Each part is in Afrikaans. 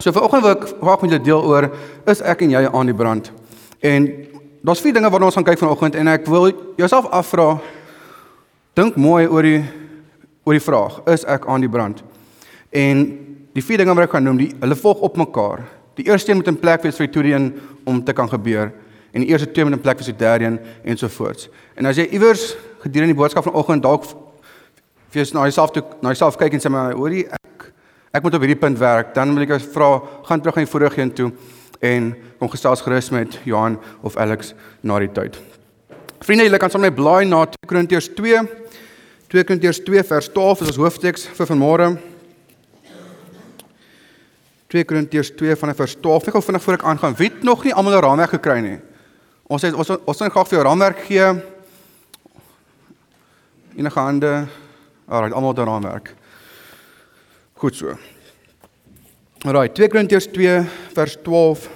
So vanoggend wil ek graag met julle deel oor is ek en jy aan die brand. En daar's vier dinge waarna ons gaan kyk vanoggend en ek wil jouself afvra dink mooi oor die oor die vraag, is ek aan die brand? En die vier dinge wat ek gaan noem, die hulle volg op mekaar. Die eerste een moet in plek wees vir die tweede een om te kan gebeur en die eerste twee moet in plek wees vir die derde een en so voort. En as jy iewers gedurende die boodskap vanoggend dalk vir jouself toe na jouself kyk en sê maar hoorie ek moet op hierdie punt werk, dan wil ek jou vra, gaan terug aan die vorige een toe en kom gesels gerus met Johan of Alex na die tyd. Vriende, julle kan saam met my blaai na 2 Korintiërs 2. 2 Korintiërs 2 vers 12 is ons hoofteks vir vanmôre. 2 Korintiërs 2 vanaf vers 12. Ek gou vinnig voor ek aangaan. Wie het nog nie almal 'n raamwerk gekry nie? Ons het ons ons gaan graag vir jou raamwerk gee. Enige hande? Alraai, almal 'n raamwerk. Goed so. Alraai, 2 Korintiërs 2 vers 12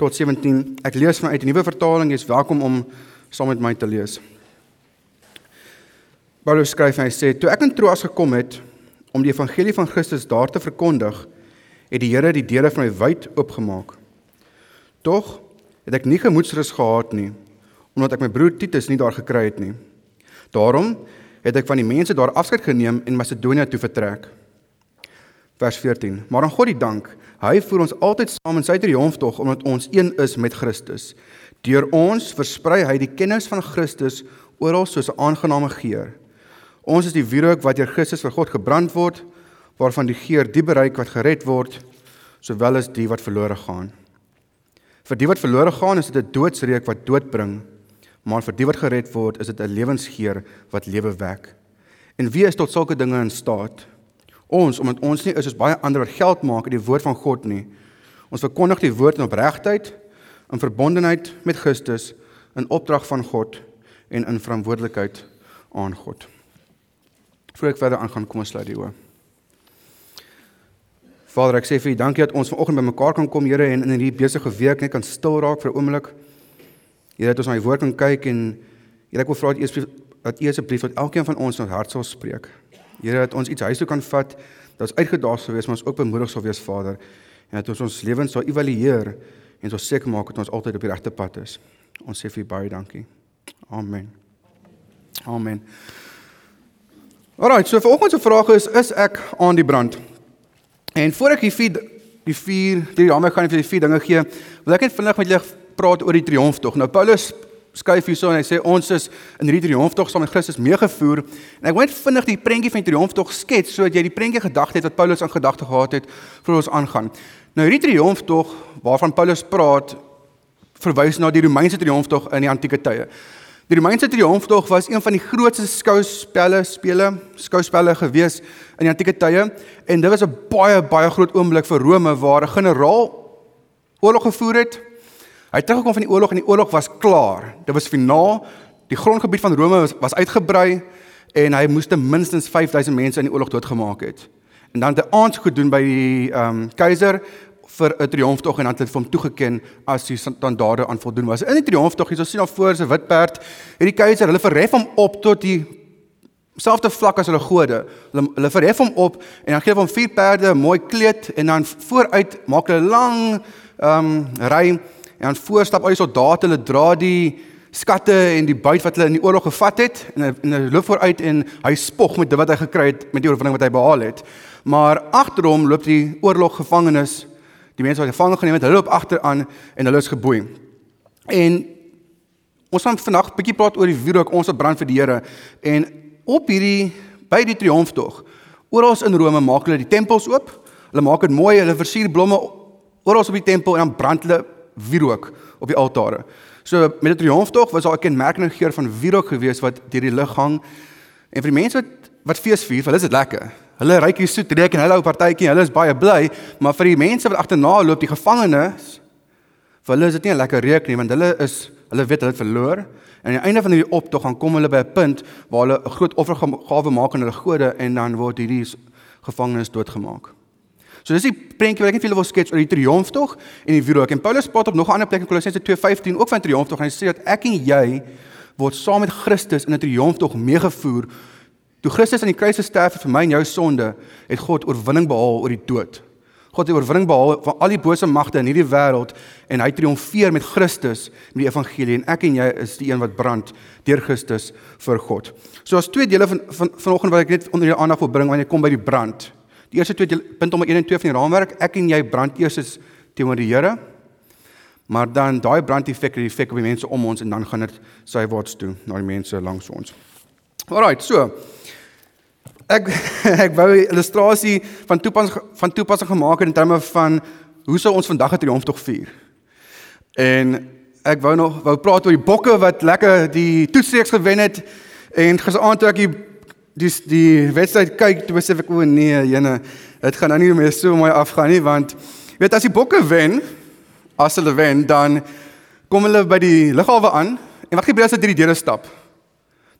tot 17. Ek lees vanuit die nuwe vertaling. Jy's welkom om saam met my te lees. Paulus skryf en hy sê: "Toe ek in Troas gekom het om die evangelie van Christus daar te verkondig, het die Here die deure vir my wyd oopgemaak. Tog het ek nie gemoedsrus gehad nie, omdat ek my broer Titus nie daar gekry het nie. Daarom het ek van die mense daar afskeid geneem en Macedonië toe vertrek." Vers 14. Maar aan God die dank, hy voer ons altyd saam in sy triomftog omdat ons een is met Christus. Deur ons versprei hy die kennis van Christus oral soos 'n aangename geur. Ons is die wierook wat deur Christus vir God gebrand word, waarvan die geur die bereik wat gered word, sowel as die wat verlore gaan. Vir die wat verlore gaan is dit 'n doodsreuk wat dood bring, maar vir die wat gered word is dit 'n lewensgeur wat lewe wek. En wie is tot sulke dinge in staat? Ons, omdat ons nie is soos baie ander wat geld maak uit die woord van God nie. Ons verkondig die woord in opregtheid, in verbondenheid met Christus, in opdrag van God en in verantwoordelikheid aan God. Voordat ek verder aangaan, kom ons sluit die oë. Vader, ek sê vir U dankie dat ons vanoggend bymekaar kan kom, Here, en in hierdie besige week net kan stil raak vir 'n oomblik. Here, dat ons na U woord kan kyk en Here, ek wil vra dat U dat U asseblief tot elkeen van ons in ons hart sal spreek. Here dat ons iets huis toe kan vat, dat ons uitgedaag sal wees, maar ons ook bemoedig sal wees, Vader, en dat ons ons lewens sal evalueer en sal seker maak dat ons altyd op die regte pad is. Ons sê vir baie dankie. Amen. Amen. Alraai, so vanoggend se vraag is is ek aan die brand? En voor ek die vier die vier die jammer gaan vir die vier dinge gee, wil ek net vinnig met julle praat oor die triomftog. Nou Paulus skuif hierso en hy sê ons is in hierdie triomftog saam met Christus meegevoer. En ek wil net vinnig die prentjie van die triomftog skets sodat jy die prentjie gedagte het wat Paulus aan gedagte gehad het voor ons aangaan. Nou hierdie triomftog waarvan Paulus praat verwys na die Romeinse triomftog in die antieke tye. Die Romeinse triomftog was een van die grootste skouspelle spele, skouspelle gewees in die antieke tye en dit was 'n baie baie groot oomblik vir Rome waar 'n generaal oorlog gevoer het Hy het teruggekom van die oorlog en die oorlog was klaar. Dit was finaal. Die grondgebied van Rome was, was uitgebrei en hy moes ten minste 5000 mense in die oorlog doodgemaak het. En dan het hy aansoek gedoen by die ehm um, keiser vir 'n triomftog en dan het vir hom toegeken as die standaarde aan voldoen was. In die triomftog, jy sal sien daar voor se wit perd, het die keiser hulle verhef hom op tot die selfde vlak as hulle gode. Hulle hulle verhef hom op en dan gee hulle hom vier perde, mooi kleed en dan vooruit maak hulle lang ehm um, ry En dan voorstap al die soldate, hulle dra die skatte en die buit wat hulle in die oorlog gevat het en en hy loop vooruit en hy spog met wat hy gekry het met die oorwinning wat hy behaal het. Maar agter hom loop die oorloggevangenes, die mense wat gevange geneem het, hulle loop agteraan en hulle is geboei. En ons gaan vandag 'n bietjie praat oor die vuur ook ons wat brand vir die Here en op hierdie by die triomftog. Oral in Rome maak hulle die tempels oop. Hulle maak dit mooi, hulle versier blomme oral op die tempel en dan brand hulle wierook op die altare. So met die triomftog was daar 'n kenmerkende geur van wierook gewees wat deur die lug hang. En vir die mense wat wat fees vier, hulle is dit lekker. Hulle ry hier soet reuk en hulle hou partytjie, hulle is baie bly, maar vir die mense wat agterna loop, die gevangenes, vir hulle is dit nie 'n lekker reuk nie want hulle is hulle weet hulle het verloor. En aan die einde van hierdie optog gaan kom hulle by 'n punt waar hulle 'n groot offergawe maak aan hulle gode en dan word hierdie gevangenes doodgemaak. So dis die prentjie wat ek net vir julle wil skets oor die triomftog en die wierook. En Paulus praat op nog 'n ander plek in Kolossense 2:15 ook van triomftog en hy sê dat ek en jy word saam met Christus in 'n triomftog meegevoer. Toe Christus aan die kruis gesterf het vir my en jou sonde, het God oorwinning behaal oor die dood. God het oorwinning behaal van al die bose magte in hierdie wêreld en hy triomfeer met Christus met die evangelie en ek en jy is die een wat brand deur Christus vir God. So as twee dele van van vanoggend wat ek net onder julle aandag wil bring wanneer jy kom by die brand. Die eerste twee punt om 1 en 2 van die raamwerk, ek en jy brand eers is teenoor die Here. Maar dan daai brandeffek het die effek op die mense om ons en dan gaan dit sywaarts toe na die mense langs ons. Alrite, so ek ek wou 'n illustrasie van toepassing van toepassing gemaak het in terme van hoe sou ons vandag 'n triomftog vier. En ek wou nog wou praat oor die bokke wat lekker die toetsreeks gewen het en gisaand toe ek die die die wedstryd kyk toe besef ek o nee jene dit gaan nou nie meer so mooi afgaan nie want weet as die bokke wen as hulle wen dan kom hulle by die lughawe aan en wat gebeur as hulle deur die deure stap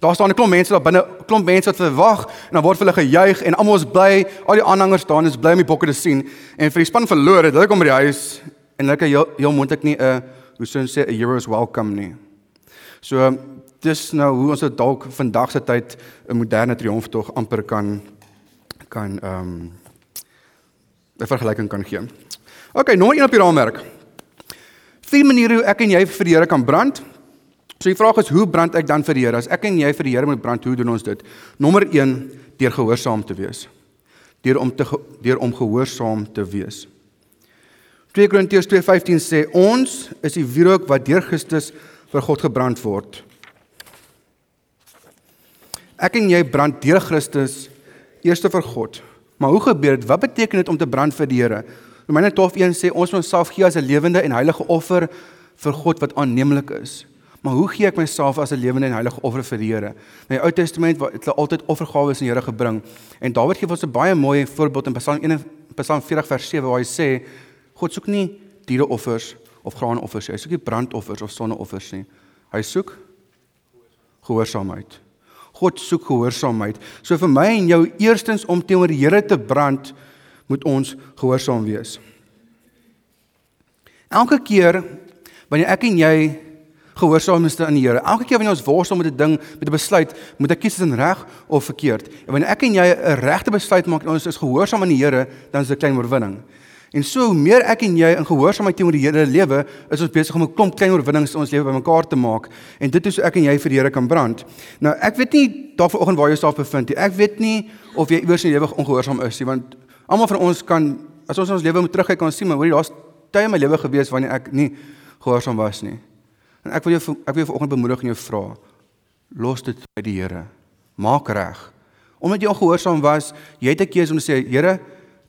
Daar staan 'n klomp mense daar binne, 'n klomp mense wat verwag en dan word hulle gejuig en almal is bly, al die aanhangers staan is bly om die bokke te sien en vir die span verloor het, hulle kom by die huis en hulle kan heel, heel moontlik nie 'n hoe sou ons sê 'n heroes welcome nie. So dis nou hoe ons dit dalk vandag se tyd 'n moderne triomftog amper kan kan ehm um, 'n vergelyking kan gee. OK, nommer 1 op die raamwerk. Vier maniere hoe ek en jy vir die Here kan brand. So die vraag is hoe brand ek dan vir die Here? As ek en jy vir die Here moet brand, hoe doen ons dit? Nommer 1 deur gehoorsaam te wees. Deur om te deur om gehoorsaam te wees. 2 Korintiërs 2:15 sê ons is die wierook wat deur Christus vir God gebrand word. Ek en jy brand deur Christus eerste vir God. Maar hoe gebeur dit? Wat beteken dit om te brand vir die Here? Romeine 12:1 sê ons moet onsself gee as 'n lewende en heilige offer vir God wat aanneemlik is. Maar hoe gee ek myself as 'n lewende en heilige offer vir die Here? In die Ou Testament het hulle altyd offergawe aan die Here gebring. En Dawid gee ons 'n baie mooi voorbeeld in Psalm 1 Psalm 40 vers 7 waar hy sê God soek nie diereoffers of graanoffers nie. Hy soek nie brandoffers of sonneoffers nie. Hy soek gehoorsaamheid. God soek gehoorsaamheid. So vir my en jou eerstens om teenoor die Here te brand, moet ons gehoorsaam wees. Elke keer wanneer ek en jy gehoorsaam is aan die Here. Elke keer wanneer ons worstel met 'n ding, met 'n besluit, moet ek kies tussen reg of verkeerd. En wanneer ek en jy 'n regte besluit maak en ons is gehoorsaam aan die Here, dan is dit 'n klein oorwinning. En so hoe meer ek en jy in gehoorsaamheid teenoor die Here lewe, is ons besig om 'n klomp klein oorwinnings in ons lewe bymekaar te maak. En dit is hoe ek en jy vir die Here kan brand. Nou, ek weet nie dalk vanoggend waar jy jouself bevind nie. Ek weet nie of jy iewers in die lewe ongehoorsaam is nie, want almal van ons kan as ons ons lewe moet terugkyk kan sien maar hoorie daar's tye in my lewe gewees wanneer ek nie gehoorsaam was nie. En ek wil jou ek wil jou vanoggend bemoedig en jou vra. Los dit by die Here. Maak reg. Omdat jy ongehoorsaam was, jy het 'n keuse om te sê, Here,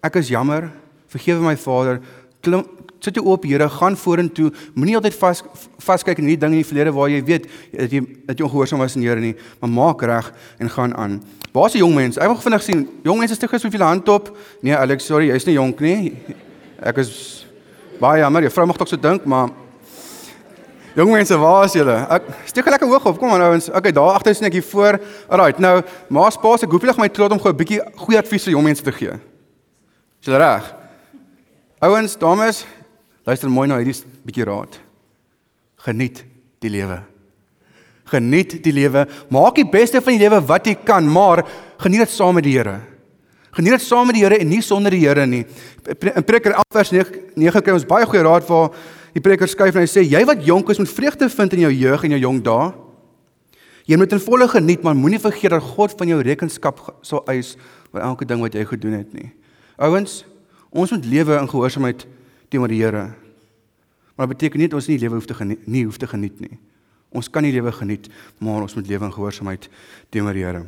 ek is jammer. Vergewe my Vader. Klim, sit jou op, Here, gaan vorentoe. Moenie altyd vas vaskyk in hierdie ding in die verlede waar jy weet dat jy dat jy ongehoorsaam was aan die Here nie, maar maak reg en gaan aan. Waar is die jong mense? Ek wil vinnig sien. Jong mense, gous met julle hand op. Nee, Alex, sorry, jy's nie jonk nie. Ek is baie jammer. Jou vrou mag dalk so dink, maar Jong mense, waar is julle? Ek steek lekker hoog op. Kom aan ouens. Okay, daar agter sien ek hier voor. Alrite. Nou, Maas Paas, ek hoef nie my trots om gou 'n bietjie goeie advies vir jong mense te gee. Is jy reg? Ouens, dames, luister mooi na hierdie bietjie raad. Geniet die lewe. Geniet die lewe. Maak die beste van die lewe wat jy kan, maar geniet dit saam met die Here. Geniet dit saam met die Here en nie sonder die Here nie. In Preker 11 vers 9, 9 kry ons baie goeie raad waar Die preker skuif en hy sê jy wat jonk is moet vreugde vind in jou jeug en jou jong dae. Jy moet in volle geniet, maar moenie vergeet dat God van jou rekenskap sal eis oor elke ding wat jy gedoen het nie. Ouens, ons moet lewe in gehoorsaamheid teenoor die Here. Maar dit beteken nie ons nie lewe hoef te geniet nie, hoef te geniet nie. Ons kan nie lewe geniet, maar ons moet lewe in gehoorsaamheid teenoor die Here.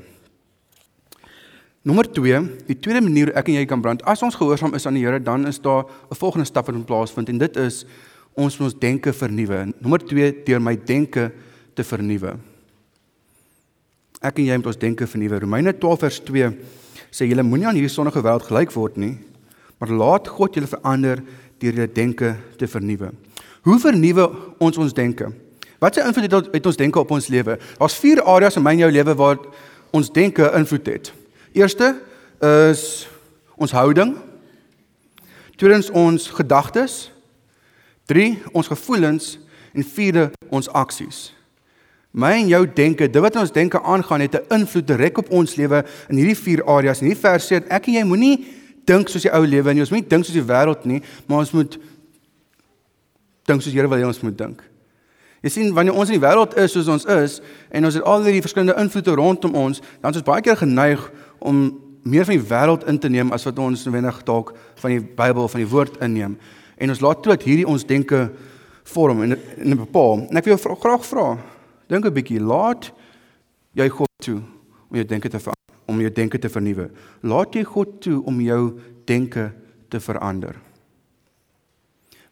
Nommer 2, die tweede manier ek en jy kan brand. As ons gehoorsaam is aan die Here, dan is daar 'n volgende stap wat moet plaasvind en dit is ons ons denke vernuwe. Nommer 2 deur my denke te vernuwe. Ek en jy moet ons denke vernuwe. Romeine 12 vers 2 sê julle moenie aan hierdie sondige wêreld gelyk word nie, maar laat God julle verander deur julle denke te vernuwe. Hoe vernuwe ons ons denke? Wat se invloed het, het ons denke op ons lewe? Daar's vier areas in my en jou lewe waar ons denke invloed het. Eerste is ons houding. Tweedens ons gedagtes. 3 ons gevoelens en 4de ons aksies. My en jou denke, dit wat ons denke aangaan het 'n invloed direk op ons lewe in hierdie vier areas. In hierdie vers sê ek en jy moenie dink soos die ou lewe nie. Ons moet nie dink soos die wêreld nie, maar ons moet dink soos die Here wil hê ons moet dink. Jy sien wanneer ons in die wêreld is soos ons is en ons het al hierdie verskillende invloede rondom ons, dan is ons baie keer geneig om meer van die wêreld in te neem as wat ons noodwendig dalk van die Bybel van die woord inneem. En ons laat toe dat hierdie ons denke vorm en en bepaal. En ek wil jou graag vra, dink 'n bietjie, laat jy God toe om jou denke te verander, om jou denke te vernuwe. Laat jy God toe om jou denke te verander.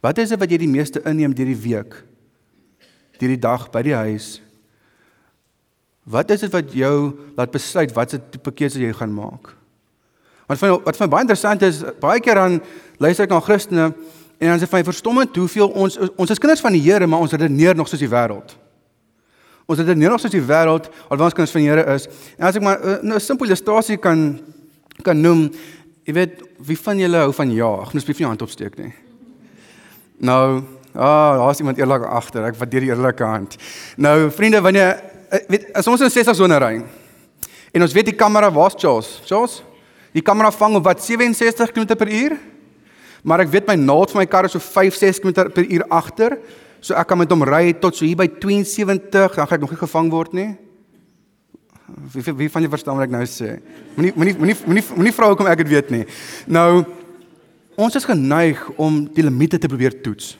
Wat is dit wat jy die meeste inneem deur die week? deur die dag by die huis. Wat is dit wat jou laat besluit wat se tipe keuse jy gaan maak? Want van wat van baie interessant is, baie keer dan luister ek na Christene en dan sê van verstommend hoeveel ons ons is kinders van die Here, maar ons redeneer nog soos die wêreld. Ons redeneer nog soos die wêreld alhoewel ons kinders van die Here is. En as ek maar eh, nou 'n simpel illustrasie kan kan noem, jy weet, wie van julle hou van jaag? Mens moet nie hand opsteek nie. Nou, Ah, daar's iemand eerlik agter. Ek waardeer die eerlike hand. Nou, vriende, wanneer eh, weet as ons in 'n 60 sone ry en ons weet die kamera waar's Charles? Charles? Die kamera vang op wat 67 km/h? Maar ek weet my naald van my kar is so 5-6 km/h agter. So ek kan met hom ry tot so hier by 72, dan gaan ek nog nie gevang word nie. Wie wie, van julle verstaan wat ek nou sê? Moenie moenie moenie moenie moenie vra hoekom ek dit weet nie. Nou ons is geneig om die limite te probeer toets.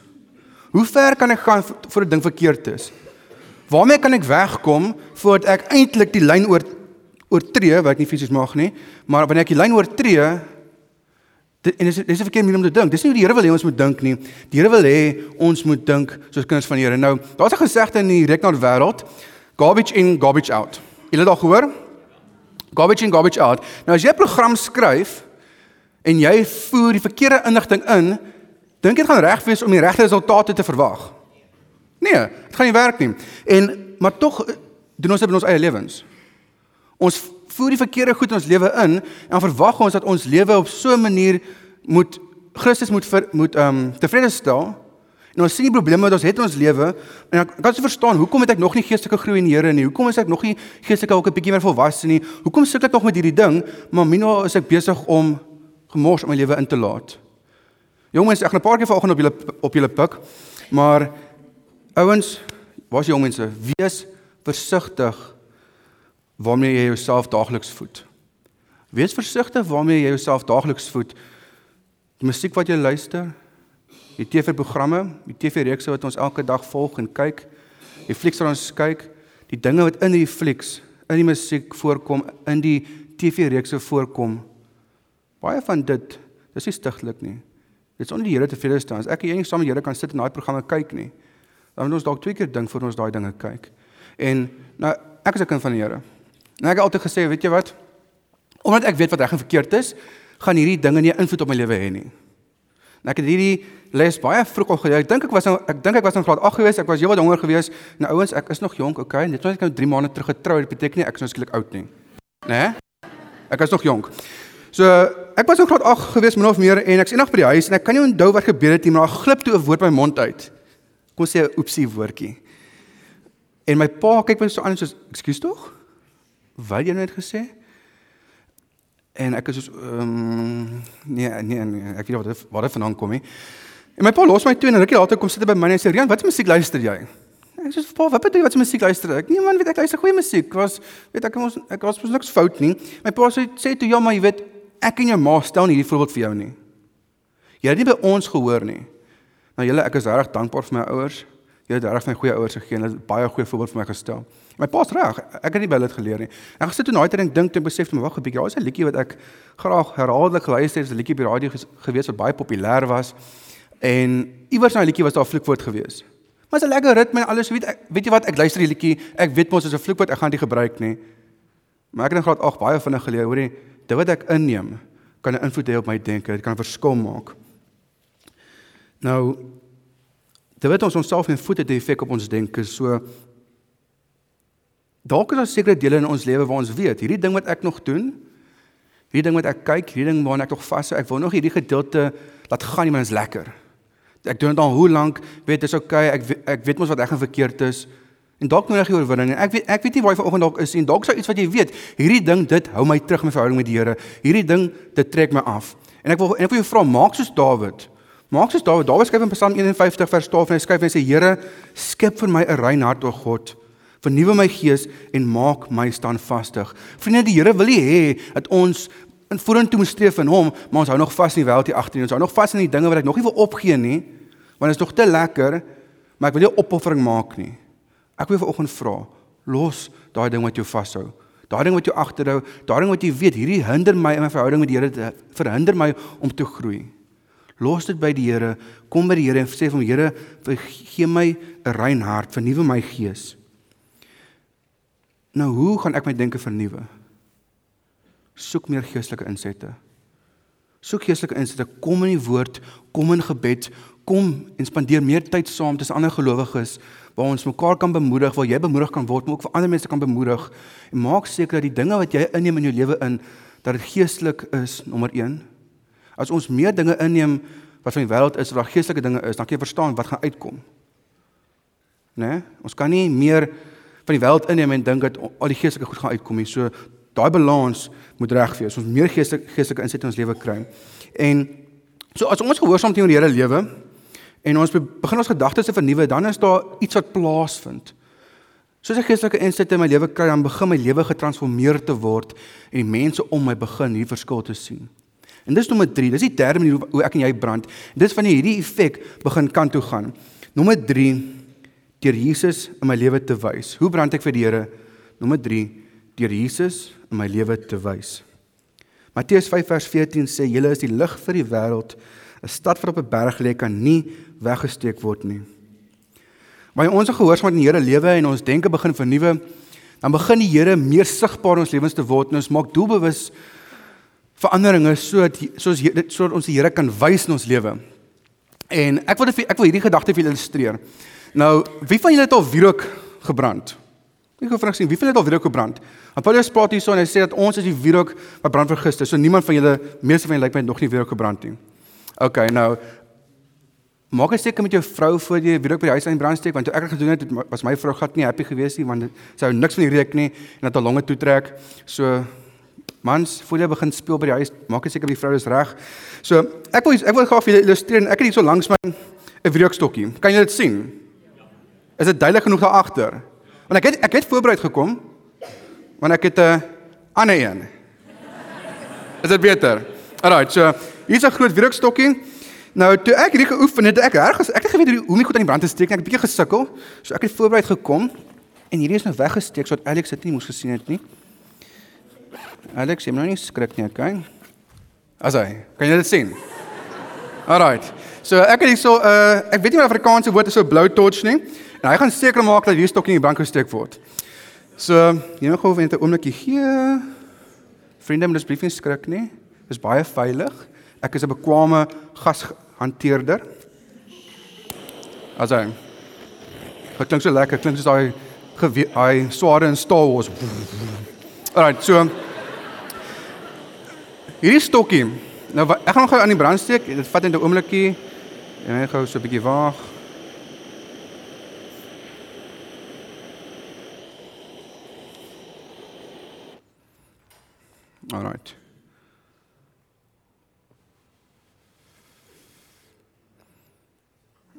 Hoe ver kan ek gaan voor 'n ding verkeerd is? Waarmee kan ek wegkom voordat ek eintlik die lyn oor oortree wat ek nie fisies mag nie, maar wanneer ek die lyn oortree en dis dis 'n verkeerde manier om te dink. Dis nie hoe die Here wil hê ons moet dink nie. Die Here wil hê ons moet dink soos kinders van die Here. Nou, daar's 'n gesegde in die rekenaar wêreld, garbage in, garbage out. Jy het al gehoor? Garbage in, garbage out. Nou as jy 'n program skryf en jy voer die verkeerde inligting in, Dink dit gaan reg wees om die regte resultate te verwag? Nee, dit gaan nie werk nie. En maar tog eh, doen ons dit in ons eie lewens. Ons voer die verkeerde goed in ons lewe in en verwag ons dat ons lewe op so 'n manier moet Christus moet ver, moet ehm um, tevrede stel. En ons sien die probleme wat ons het in ons lewe en ek kan se verstaan hoekom het ek nog nie geestelike groei in die Here nie? Hoekom is ek nog nie geestelike ook 'n bietjie meer volwasse nie? Hoekom sukkel ek nog met hierdie ding? Maar minstens is ek besig om gemors in my lewe in te laat. Jongens, ek gaan 'n paar keer vanoggend op julle op julle pik. Maar ouens, waar's jong mense? Wees versigtig waarmee jy jouself daagliks voed. Wees versigtig waarmee jy jouself daagliks voed. Die musiek wat jy luister, die TV-programme, die TV-reekse wat ons elke dag volg en kyk, die flieks wat ons kyk, die dinge wat in die flieks, in die musiek voorkom, in die TV-reekse voorkom. Baie van dit, dis nie stigtelik nie. Dit is onder die Here tevrede staan. As ek en jy nie saam met die Here kan sit en daai programme kyk nie, dan moet ons dalk twee keer dink voor ons daai dinge kyk. En nou ek is 'n kind van die Here. En ek het altyd gesê, weet jy wat? Omdat ek weet wat reg en verkeerd is, gaan hierdie dinge nie invloed op my lewe hê nie. En ek het hierdie les baie vroeg al geleer. Ek dink ek was nou ek dink ek was in graad 8 gewees. Ek was heelwat jonger gewees. Nou ouens, ek is nog jonk, okay? Net omdat ek nou 3 maande terug getrou het, beteken nie ek is nou skielik oud nie. Né? Nee? Ek is nog jonk. So ek was in graad 8 gewees min of meer en ek's eendag by die huis en ek kan nie onthou wat gebeur het nie, maar daar glip toe 'n woord by my mond uit. Kom sê 'n oepsie woordjie. En my pa kyk my so aan soos, "Ekskuus tog? Wat jy nou net gesê?" En ek is so ehm um, nee, nee nee, ek weet wat waar dit vandaan kom nie. En my pa los my toe en rukkie later kom sit hy by my en sê, "Rian, wat se musiek luister jy?" Ek sê, "Pa, wat bedoel jy wat se musiek luister ek?" Nee man, weet ek luister goeie musiek. Was weet ek ons ek was mos niks fout nie. My pa sê sê toe ja, maar jy weet ek en jou ma stel nie hierdie voorbeeld vir jou nie. Jy het nie by ons gehoor nie. Nou julle, ek is reg dankbaar vir my ouers. Jy het reg my goeie ouers gegee en hulle het baie goeie voorbeeld vir my gestel. My pa's reg. Ek het nie hulle dit geleer nie. Ek gesit toe naai te dink, dink en besef toe wag 'n bietjie. Daar is 'n liedjie wat ek graag herhaaldelik geluister het. 'n liedjie op die radio gewees wat baie populêr was. En iewers in daai liedjie was daar 'n vloekwoord gewees. Maar is 'n lekker ritme en alles. Weet ek weet jy wat? Ek luister die liedjie. Ek weet mos as 'n vloekwoord ek gaan dit gebruik nie. Maar ek het in graad 8 baie vinnig geleer, hoorie dit wat ek inneem kan 'n invloed hê op my denke, dit kan 'n verskil maak. Nou dit wat ons onsself in voete te effek op ons denke, so dalk is daar sekere dele in ons lewe waar ons weet, hierdie ding wat ek nog doen, hierdie ding wat ek kyk, hierdie ding waarna ek nog vashou, ek wil nog hierdie gedeelte laat gaan, maar dit is lekker. Ek doen dit al hoe lank, weet dit is okay, ek ek weet mos wat reg en verkeerd is. En dalk nodig jy oorwinning. Ek weet ek weet nie waar jy vanoggend dalk is en dalk sou iets wat jy weet. Hierdie ding dit hou my terug in my verhouding met die Here. Hierdie ding dit trek my af. En ek wil en ek wil jou vra, maak soos Dawid. Maak soos Dawid. Dawid skryf in Psalm 51 vers 12 en hy skryf en hy sê Here, skep vir my 'n rein hart o God. Vernuwe my gees en maak my standvastig. Vriende, die Here wil nie hê dat ons in vorentoe moet streef in hom, maar ons hou nog vas in die wêreld hier agter nie. Ons hou nog vas in die dinge wat ek nog nie wil opgee nie, want dit is nog te lekker, maar ek wil nie opoffering maak nie. Ek wil vanoggend vra, los daai ding wat jou vashou. Daai ding wat jou agterhou, daai ding wat jy weet hierdie hinder my in my verhouding met die Here, verhinder my om te groei. Los dit by die Here, kom by die Here en sê vir hom Here, gee my 'n rein hart, vernuwe my gees. Nou hoe gaan ek my denke vernuwe? Soek meer geestelike insette. Soek geestelike insette, kom in die woord, kom in gebed, kom en spandeer meer tyd saam tussen ander gelowiges waar ons mekaar kan bemoedig, waar jy bemoedig kan word, maar ook vir ander mense kan bemoedig. En maak seker dat die dinge wat jy inneem in jou lewe in dat dit geestelik is, nommer 1. As ons meer dinge inneem wat van die wêreld is, wat geestelike dinge is, dan kan jy verstaan wat gaan uitkom. Né? Nee? Ons kan nie meer van die wêreld inneem en dink dat al die geestelike goed gaan uitkom nie. So daai balans moet reg wees. Ons meer geestelike geestelike inset in ons lewe kry. En so as ons gehoorsaam teenoor die Here lewe, en ons begin ons gedagtes te vernuwe, dan is daar iets wat plaasvind. Soos ek geestelike insig in my lewe kry, dan begin my lewe getransformeer te word en die mense om my begin hier verskil te sien. En dis nommer 3, dis die derde manier hoe ek en jy brand. Dis wanneer hierdie effek begin kant toe gaan. Nommer 3 deur Jesus in my lewe te wys. Hoe brand ek vir die Here? Nommer 3 deur Jesus in my lewe te wys. Matteus 5 vers 14 sê julle is die lig vir die wêreld. 'n Stad wat op 'n berg lê kan nie weggesteek word nie. Wanneer ons gehoorsaam met die Here lewe en ons denke begin vernuwe, dan begin die Here meer sigbaar in ons lewens te word en ons maak doelbewus veranderinge sodat soos dit sodat ons die Here kan wys in ons lewe. En ek wil ek wil hierdie gedagte vir julle illustreer. Nou, wie van julle het al wierook gebrand? Ek gou vra sien, wie van julle het al wierook gebrand? Want Paulus praat hierso en hy sê dat ons is die wierook wat brand vir Christus. So niemand van julle, meeste van julle lyk my nog nie wierook gebrand nie. OK, nou Maak ek seker met jou vrou voor jy weer ook by die huis in brand steek want toe ek het gedoen het was my vrou glad nie happy geweest nie want sy hou niks van die reuk nie en het haar longe toe trek. So mans, voor jy begin speel by die huis, maak ek seker die vrou is reg. So ek wil ek wil graag vir julle illustreer ek het hier so langs my 'n reukstokkie. Kan jy dit sien? Is dit duidelik genoeg daar agter? Want ek het ek het voorbereid gekom want ek het 'n ander een. Is dit beter? Alraai, so hier's 'n groot reukstokkie. Nou toe ek hierdie geoefen het, ek ergens ek het geweet hoe hoe my goed aan die brand te steek, ek het 'n bietjie gesukkel. So ek het voorbereid gekom en hierdie is nou weggesteek sodat Alex dit nie moes gesien het nie. Alex, jy moet nou nie skrik nie, okay? Asai, kan jy dit sien? Alrite. So ek het hierso uh ek weet nie wat Afrikaanse woord is so blou torch nie. En hy gaan seker maak dat hierdie stokkie in die brand gesteek word. So, jy moet gou net 'n oombliekie gee. Vriende, moet asseblief nie skrik nie. Dit is baie veilig. Ek is 'n bekwame gas hanteerder. As hy Dit klink so lekker, klink soos daai hy sware in Star Wars. Alright, so hierdie stokkie. Nou ek gaan gou aan die brand steek. Dit vat net 'n oombliekie. En ek gou so 'n bietjie wag. Alright.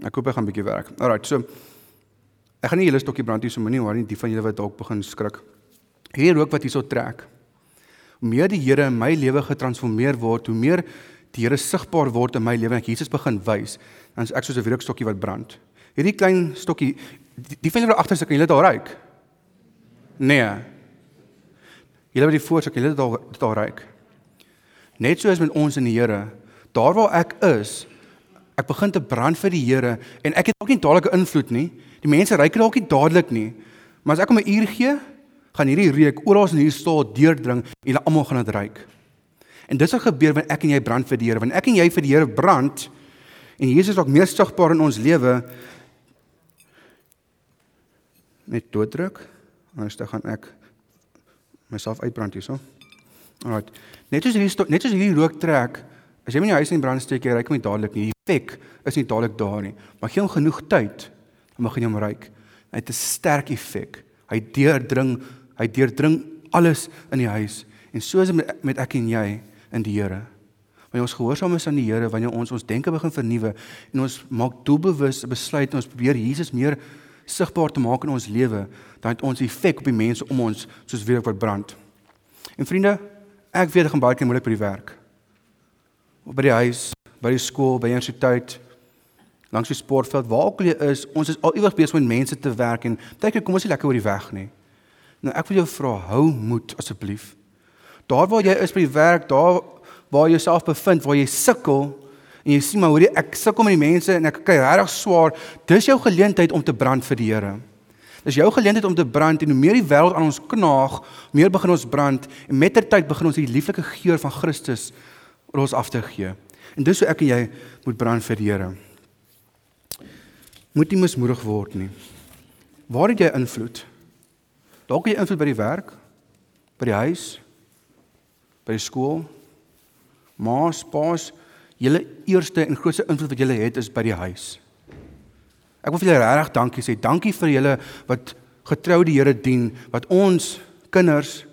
Ek hoop hy gaan 'n bietjie werk. Alraai, so ek gaan nie julle stokkie brand hier so moenie hoor nie, die van julle wat dalk begin skrik. Hierdie rook wat hierso trek. Hoe meer die Here in my lewe getransformeer word, hoe meer die Here sigbaar word in my lewe en ek Jesus begin wys, dan is ek soos 'n rookstokkie wat brand. Hierdie klein stokkie, die, die van julle agter se kan julle dit al ruik? Nee. Julle wat die voor se kan julle dit al dit al ruik. Net so is met ons in die Here. Daar waar ek is, Ek begin te brand vir die Here en ek het ook nie dadelike invloed nie. Die mense ryk dalk nie dadelik nie. Maar as ek hom 'n uur gee, gaan hierdie reuk oral in hierdie stoel deurdring en hulle almal gaan dit ryk. En dis wat gebeur wanneer ek en jy brand vir die Here. Wanneer ek en jy vir die Here brand en Jesus raak meer sigbaar in ons lewe net dooddruk, anders dan gaan ek myself uitbrand hierso. Alraai. Net soos hierdie net soos hierdie rook trek, As jy in jou huis in brand steek, jy ryk hom nie dadelik nie. Die effek is nie dadelik daar nie. Maar gee hom genoeg tyd, dan begin jy hom ryk. Hy het 'n sterk effek. Hy deurdring, hy deurdring alles in die huis. En so is dit met, met ek en jy in die Here. Wanneer ons gehoorsaam is aan die Here, wanneer ons ons denke begin vernuwe en ons maak doelbewus 'n besluit en ons probeer Jesus meer sigbaar te maak in ons lewe, dan het ons effek op die mense om ons soos weer wat brand. En vriende, ek weet dit gaan baie keer moeilik by die werk. Of by die huis, by die skool, by die universiteit, langs die sportveld, waar ook al jy is, ons is al iewers besig met mense te werk en baie keer kom ons nie lekker oor die weg nie. Nou ek wil jou vra, hou moed asseblief. Daar waar jy is by die werk, daar waar jy jouself bevind, waar jy sukkel en jy sien maar hoe ek sukkel met die mense en ek kry regtig swaar, dis jou geleentheid om te brand vir die Here. Dis jou geleentheid om te brand en hoe meer die wêreld aan ons knaag, meer begin ons brand en met ter tyd begin ons die lieflike geur van Christus oor ons af te gee. En dis hoe ek en jy moet brand vir die Here. Moet nie mismoedig word nie. Waar het jy invloed? Dalk jy invloed by die werk, by die huis, by die skool. Ma's, pa's, julle eerste en grootste invloed wat julle het is by die huis. Ek wil vir julle regtig dankie sê. Dankie vir julle wat getrou die Here dien, wat ons kinders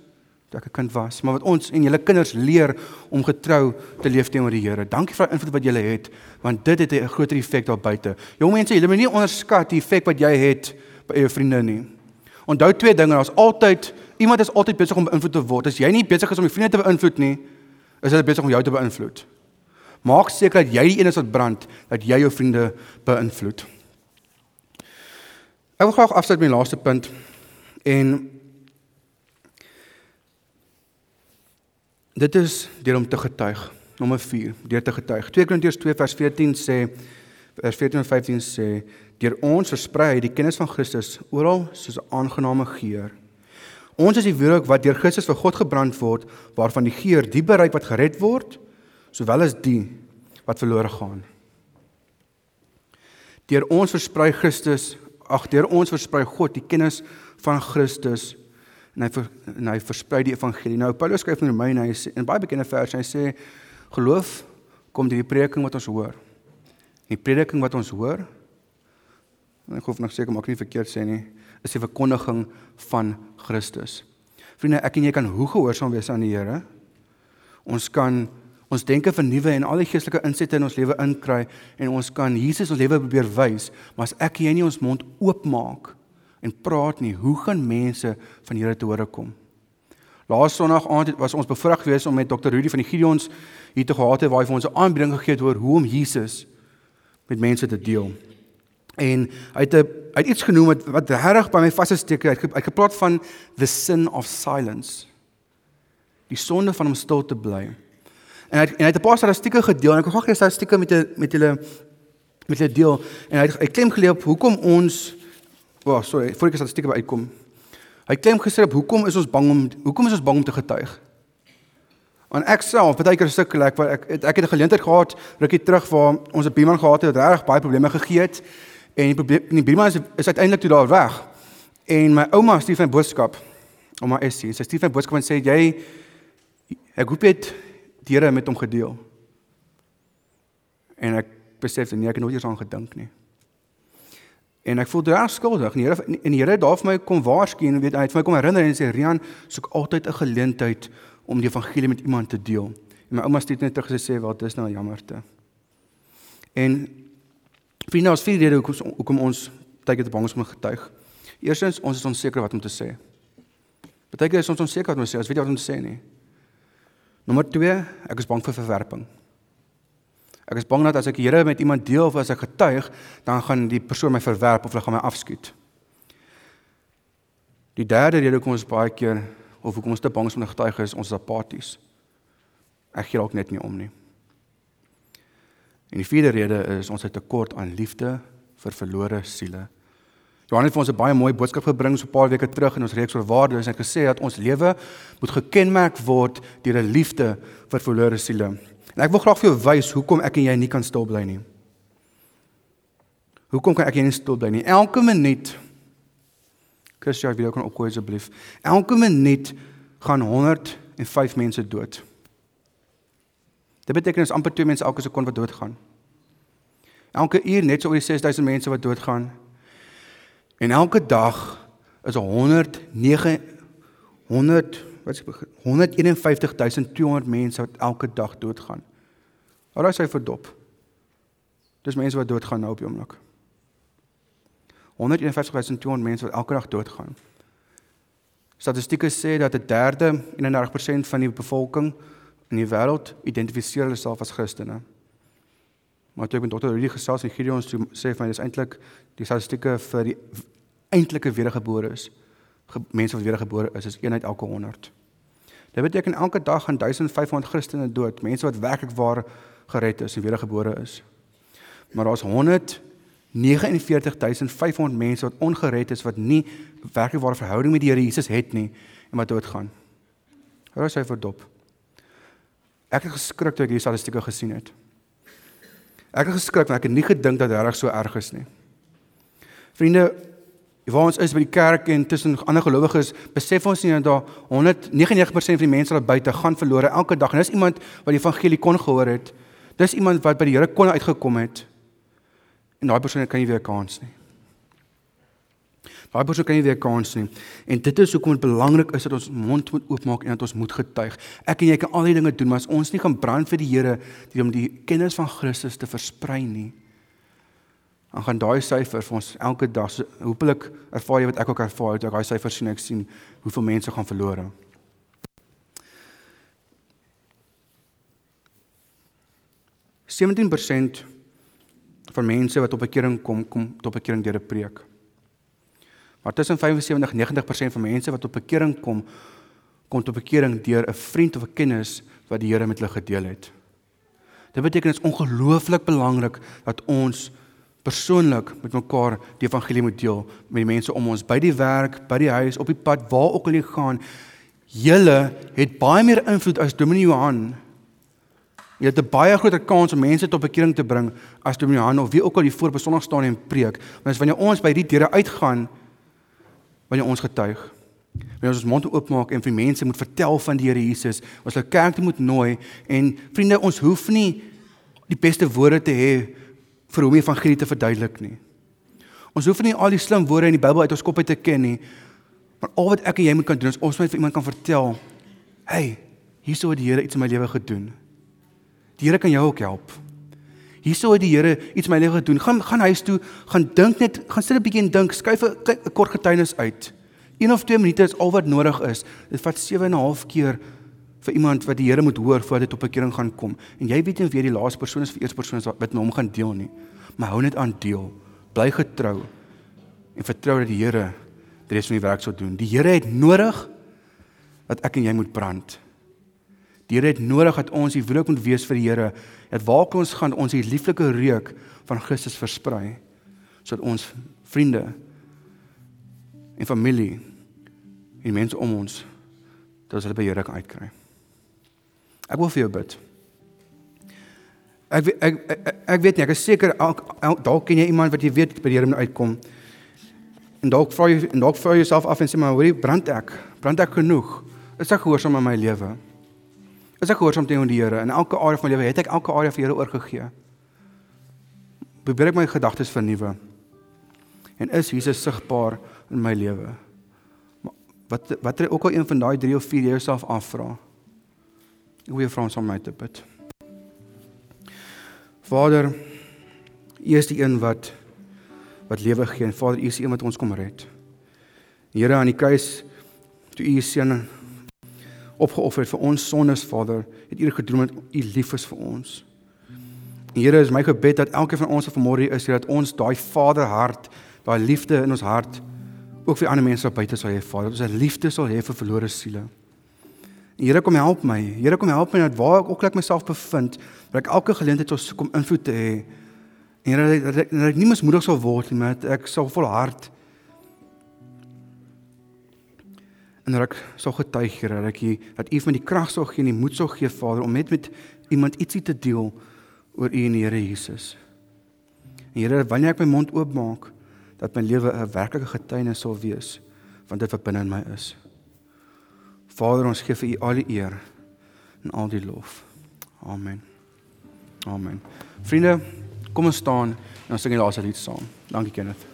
toe ek 'n kind was, maar wat ons en julle kinders leer om getrou te leef teenoor die Here. Dankie vir die invloed wat julle het, want dit het 'n groter effek daar buite. Jong mense, julle moet nie onderskat die effek wat jy het by jou vriende nie. Onthou twee dinge, daar's altyd iemand is altyd besig om beïnvloed te word. As jy nie besig is om jou vriende te beïnvloed nie, is hulle besig om jou te beïnvloed. Maak seker dat jy die een is wat brand, dat jy jou vriende beïnvloed. Ek wil graag afsluit met my laaste punt en dit is deur om te getuig. Nommer 4, deur te getuig. 2 Korintiërs 2 vers 14 sê vers 14 en 15 sê deur ons versprei die kennis van Christus oral soos 'n aangename geur. Ons is die wierook wat deur Christus vir God gebrand word, waarvan die geur die bereik wat gered word, sowel as die wat verlore gaan. Deur ons versprei Christus, ag deur ons versprei God die kennis van Christus en hy ver, en hy versprei die evangelie. Nou Paulus skryf in Romeine, hy sê in baie bekende verse, hy sê geloof kom deur die prediking wat ons hoor. Die prediking wat ons hoor, en ek hoef nog seker maak nie verkeerd sê nie, is die verkondiging van Christus. Vriende, ek en jy kan hoe gehoorsaam wees aan die Here. Ons kan ons denke vernuwe en al die geestelike insette in ons lewe inkry en ons kan Jesus ons lewe probeer wys, maar as ek jy nie ons mond oopmaak en praat nie, hoe gaan mense van Here te hore kom? Laaste Sondag aand was ons bevoorreg geweest om met Dr. Rudy van die Gideons hier te gehad het waar hy vir ons 'n aanbieding gegee het oor hoe om Jesus met mense te deel. En hy het 'n hy het iets genoem wat wat reg by my vasgesteek het. Hy het gepraat van the sin of silence. Die sonde van om stil te bly. En hy het, en hy het 'n paar statistieke gedeel en ek wil graag die statistieke met met julle met julle deel. En hy het hy klem geleer op hoekom ons Wag, oh, sorry, voor ek die statistieke by uitkom. Hy klem gesê op hoekom is ons bang om hoekom is ons bang om te getuig? En ek self, baie keer sukkel ek want ek ek het 'n geleentheid gehad rukkie terug waar ons 'n buurman gehad het wat reg baie probleme gegee het en die probleem die buurman is, is uiteindelik toe daar weg. En my ouma stuur 'n boodskap. Ouma Essie, sy stuur 'n boodskap en sê jy ek hoop dit die Here met hom gedeel. En ek besef dat nee, ek het nooit eens aan gedink nie. En ek voel reg skuldig. Die Here en die Here het daar vir my kom waarsku en weet hy het vir my kom herinner en sê Rian, soek altyd 'n geleentheid om die evangelie met iemand te deel. En my ouma het net terug gesê, "Wel, dis nou jammerte." En vriende, ons vier rede hoekom hoekom ons tydjie te bang is om getuig. Eerstens, ons is onseker wat om te sê. Partykeer is ons onseker wat om te sê, ons weet nie wat om te sê nie. Nommer 2, ek is bang vir verwerping. Ek is bang dat as ek die Here met iemand deel of as ek getuig, dan gaan die persoon my verwerp of hulle gaan my afskiet. Die derde rede hoekom ons baie keer of hoekom ons te bang is om te getuig is ons is apaties. Ek gee dalk net nie om nie. En die vierde rede is ons het tekort aan liefde vir verlore siele. Johan het vir ons 'n baie mooi boodskap gebring so 'n paar weke terug in ons reeks oor waardes en hy het gesê dat ons lewe moet gekenmerk word deur 'n liefde vir verlore siele. En ek wil graag vir jou wys hoekom ek en jy nie kan stil bly nie. Hoekom kan ek nie stil bly nie? Elke minuut Chris, jy wil kan opgooi asseblief. Elke minuut gaan 105 mense dood. Dit beteken is amper 2 mense elke sekonde wat doodgaan. Elke uur net so oor die 6000 mense wat doodgaan. En elke dag is 109 100 wat is 151200 mense wat elke dag doodgaan. Waar is hy verdop? Dis mense wat doodgaan nou op die oomblik. 151200 mense wat elke dag doodgaan. Statistieke sê dat 'n derde, 31% van die bevolking in die wêreld identifiseer hulle self as Christene. Maar toe ek met dokter Rudy gesels en Gideon sê vir my dis eintlik die statistieke vir die eintlike wedergebore is. Mense wat wedergebore is is 1 uit elke 100. Dit beteken elke dag gaan 1500 Christene dood, mense wat werklik waar gered is en wedergebore is. Maar daar's 149500 mense wat ongered is wat nie werklik waar verhouding met die Here Jesus het nie en wat doodgaan. Hoe is hy verdop? Ek het geskrik toe ek hierdie statistieke gesien het. Ek het geskrik want ek het nie gedink dat dit reg so erg is nie. Vriende, waar ons is by die kerk en tussen ander gelowiges, besef ons nie dat daar 199% van die mense wat buite gaan verlore elke dag. En dis iemand wat die evangelie kon gehoor het. Dis iemand wat by die Here kon uitgekom het. En daai persoon kan nie weer kans nie. Daai persoon kan nie weer kans nie. En dit is hoekom dit belangrik is dat ons mond moet oopmaak en dat ons moet getuig. Ek en jy kan al die dinge doen, maar as ons nie gaan brand vir die Here om die kennis van Christus te versprei nie, dan gaan daai syfer vir ons elke dag so hopelik ervaar jy wat ek ook ervaar het, ek daai syfer sien ek sien hoeveel mense gaan verlore. Seventeen persent van mense wat op 'n kering kom, kom tot 'n kering deur 'n preek. Maar tussen 75 en 90% van mense wat op bekering kom, kom tot bekering deur 'n vriend of 'n kennis wat die Here met hulle gedeel het. Dit beteken dit is ongelooflik belangrik dat ons persoonlik met mekaar die evangelie moet deel met die mense om ons by die werk, by die huis, op die pad, waar ook al jy gaan. Julle het baie meer invloed as Dominee Johan. Jy het 'n baie groter kans om mense tot bekering te bring as Dominee Johan of wie ook al hier voor besonder staan en preek. Want as wanneer ons by die deure uitgaan, wanneer ons getuig. Wanneer ons ons mond oopmaak en vir mense moet vertel van die Here Jesus, ons hulle kerk moet nooi en vriende, ons hoef nie die beste woorde te hê vir hoe om die evangelie te verduidelik nie. Ons hoef nie al die slim woorde in die Bybel uit ons kop uit te ken nie. Maar al wat ek en jy moet kan doen is ons moet vir iemand kan vertel, "Hey, hierso het die Here iets in my lewe gedoen." Die Here kan jou ook help. Hierso het die Here iets my lewe gedoen. Gaan gaan huis toe, gaan dink net, gaan sit 'n bietjie en dink, skuif 'n kort getuienis uit. 1 of 2 minute is al wat nodig is. Dit vat 7 en 'n half keer vir iemand wat die Here moet hoor voordat dit op 'n kering gaan kom. En jy weet nie of jy die laaste persoon is of die eerste persoon is wat met hom gaan deel nie. Maar hou net aan deel. Bly getrou en vertrou dat die Here die res van die werk sal doen. Die Here het nodig dat ek en jy moet brand. Die Here het nodig dat ons die wil moet wees vir die Here dat waar ons gaan ons die lieflike reuk van Christus versprei sodat ons vriende en familie en mense om ons dat hulle by Here kan uitkry. Ek wil vir jou bid. Ek ek ek, ek weet nie, ek is seker dalk ken jy iemand wat jy weet by die Here moet uitkom. En dalk vra jy en dalk vra jy jouself af en sê maar hoorie brand ek? Brand ek genoeg? Is ek gehoorsaam in my lewe? Is ek gehoorsaam teenoor die Here in elke area van my lewe? Het ek elke area vir Here oorgegee? Probeer ek my gedagtes vernuwe? En is Jesus sigbaar in my lewe? Wat wat ook al een van daai 3 of 4 jouself afvra. Ek wil jou vra om saam met my te bid. Vader, U is die een wat wat lewe gee en Vader, U is die een wat ons kom red. Here aan die kruis toe U seun opgeoffer vir ons sondes, Vader, het U gedroom dat U lief is vir ons. En Here, is my gebed dat elkeen van ons vanmôre is dat ons daai Vaderhart, daai liefde in ons hart ook vir ander mense buite sal hê, Vader, dat ons 'n liefde sal hê vir verlore siele. En Here, kom help my. Here, kom help my dat waar ek ook ek myself bevind, dat ek elke geleentheid ons kom invloed te hê. En Here, dat ek, dat ek nie mismoedig sal word nie, maar ek sal volhard en dat ek sal getuig Here dat ek dat U van die krag sal gee en die moed sal gee Vader om net met iemand ietsie te deel oor U en Here Jesus. En Here wanneer ek my mond oopmaak dat my lewe 'n werklike getuienis sal wees van dit wat binne in my is. Vader ons gee vir U al die eer en al die lof. Amen. Amen. Vriende, kom ons staan en ons sing die laaste lied saam. Dankie Kenneth.